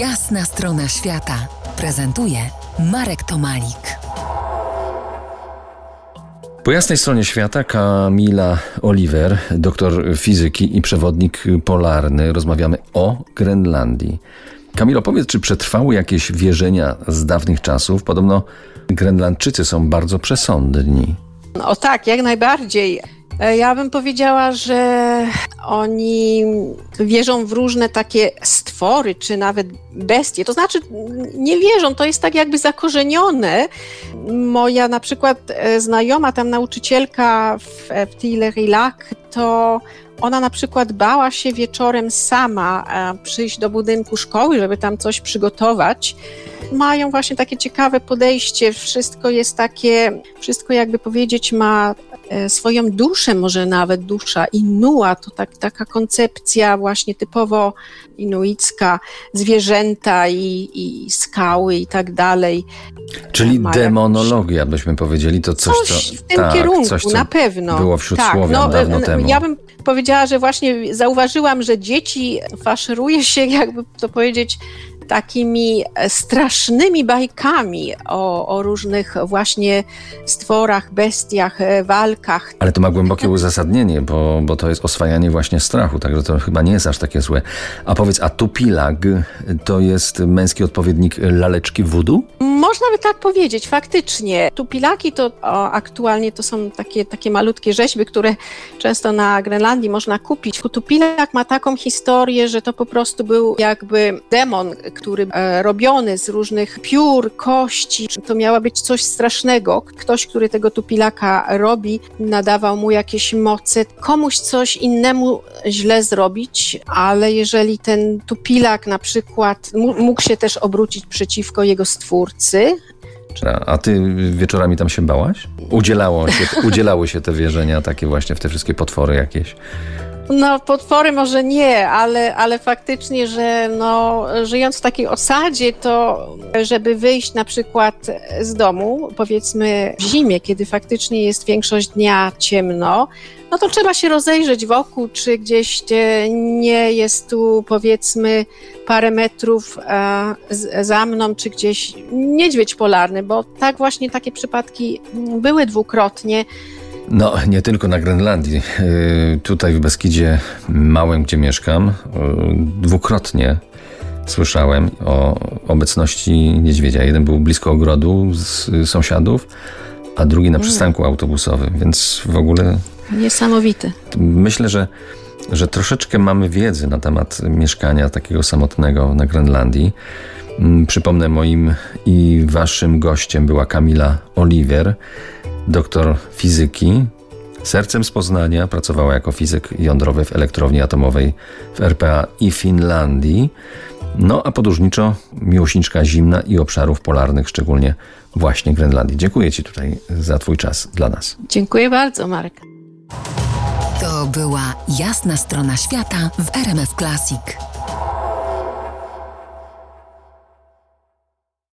Jasna strona świata prezentuje Marek Tomalik. Po jasnej stronie świata Kamila Oliver, doktor fizyki i przewodnik polarny. Rozmawiamy o Grenlandii. Kamilo, powiedz, czy przetrwały jakieś wierzenia z dawnych czasów? Podobno Grenlandczycy są bardzo przesądni. O tak, jak najbardziej. E, Ja bym powiedziała, że oni wierzą w różne takie stwory, czy nawet bestie. To znaczy, nie wierzą, to jest tak jakby zakorzenione. Moja na przykład e, znajoma, tam nauczycielka w, w Tillery-Lac, to ona na przykład bała się wieczorem sama e, przyjść do budynku szkoły, żeby tam coś przygotować. Mają właśnie takie ciekawe podejście, wszystko jest takie, wszystko jakby powiedzieć ma e, swoją duszę, może nawet dusza Inua, to tak, taka koncepcja właśnie typowo inuicka, zwierzęta i, i skały i tak dalej. Czyli demonologia, byśmy powiedzieli, to coś, Coś co... w tym tak, kierunku, coś, co na pewno. było wśród tak, Słowian dawno e, temu. Ja bym powiedziała, że właśnie zauważyłam, że dzieci faszeruje się, jakby to powiedzieć, takimi e, strasznymi bajkami o, o różnych właśnie stworach, bestiach, e, walkach. Ale to ma głębokie uzasadnienie, bo, bo to jest oswajanie właśnie strachu, także to chyba nie jest aż takie złe. A powiedz, a tupilag to jest męski odpowiednik laleczki wudu? Można by tak powiedzieć, faktycznie. Tupilaki to o, aktualnie to są takie, takie malutkie rzeźby, które często na Grenlandii można kupić. Tupilak ma taką historię, że to po prostu był jakby demon, który e, robiony z różnych piór, kości. To miało być coś strasznego. Ktoś, który tego tupilaka robi, nadawał mu jakieś moce. Komuś coś innemu źle zrobić, ale jeżeli ten tupilak na przykład mógł się też obrócić przeciwko jego stwórcy, A, a ty wieczorami tam się bałaś? Udzielało się, udzielały się te wierzenia takie właśnie w te wszystkie potwory jakieś. No, potwory może nie, ale, ale faktycznie, że no, żyjąc w takiej osadzie, to żeby wyjść na przykład z domu, powiedzmy w zimie, kiedy faktycznie jest większość dnia ciemno, no to trzeba się rozejrzeć wokół, czy gdzieś e, nie jest tu powiedzmy parę metrów e, za mną, czy gdzieś niedźwiedź polarny, bo tak właśnie takie przypadki były dwukrotnie. No, nie tylko na Grenlandii. Yy, Tutaj w Beskidzie Małym, gdzie mieszkam, yy, dwukrotnie słyszałem o obecności niedźwiedzia. Jeden był blisko ogrodu z y, sąsiadów, a drugi na przystanku autobusowym, więc w ogóle Niesamowite. myślę, że, że troszeczkę mamy wiedzy na temat mieszkania takiego samotnego na Grenlandii. Mm, Przypomnę, moim i waszym gościem była Kamila Oliver, doktor fizyki. Sercem z Poznania pracowała jako fizyk jądrowy w elektrowni atomowej w RPA i Finlandii. No a podróżniczo miłośniczka zimna i obszarów polarnych, szczególnie właśnie Grenlandii. Dziękuję Ci tutaj za Twój czas dla nas. Dziękuję bardzo, Marek. To była jasna strona świata w RMF Classic.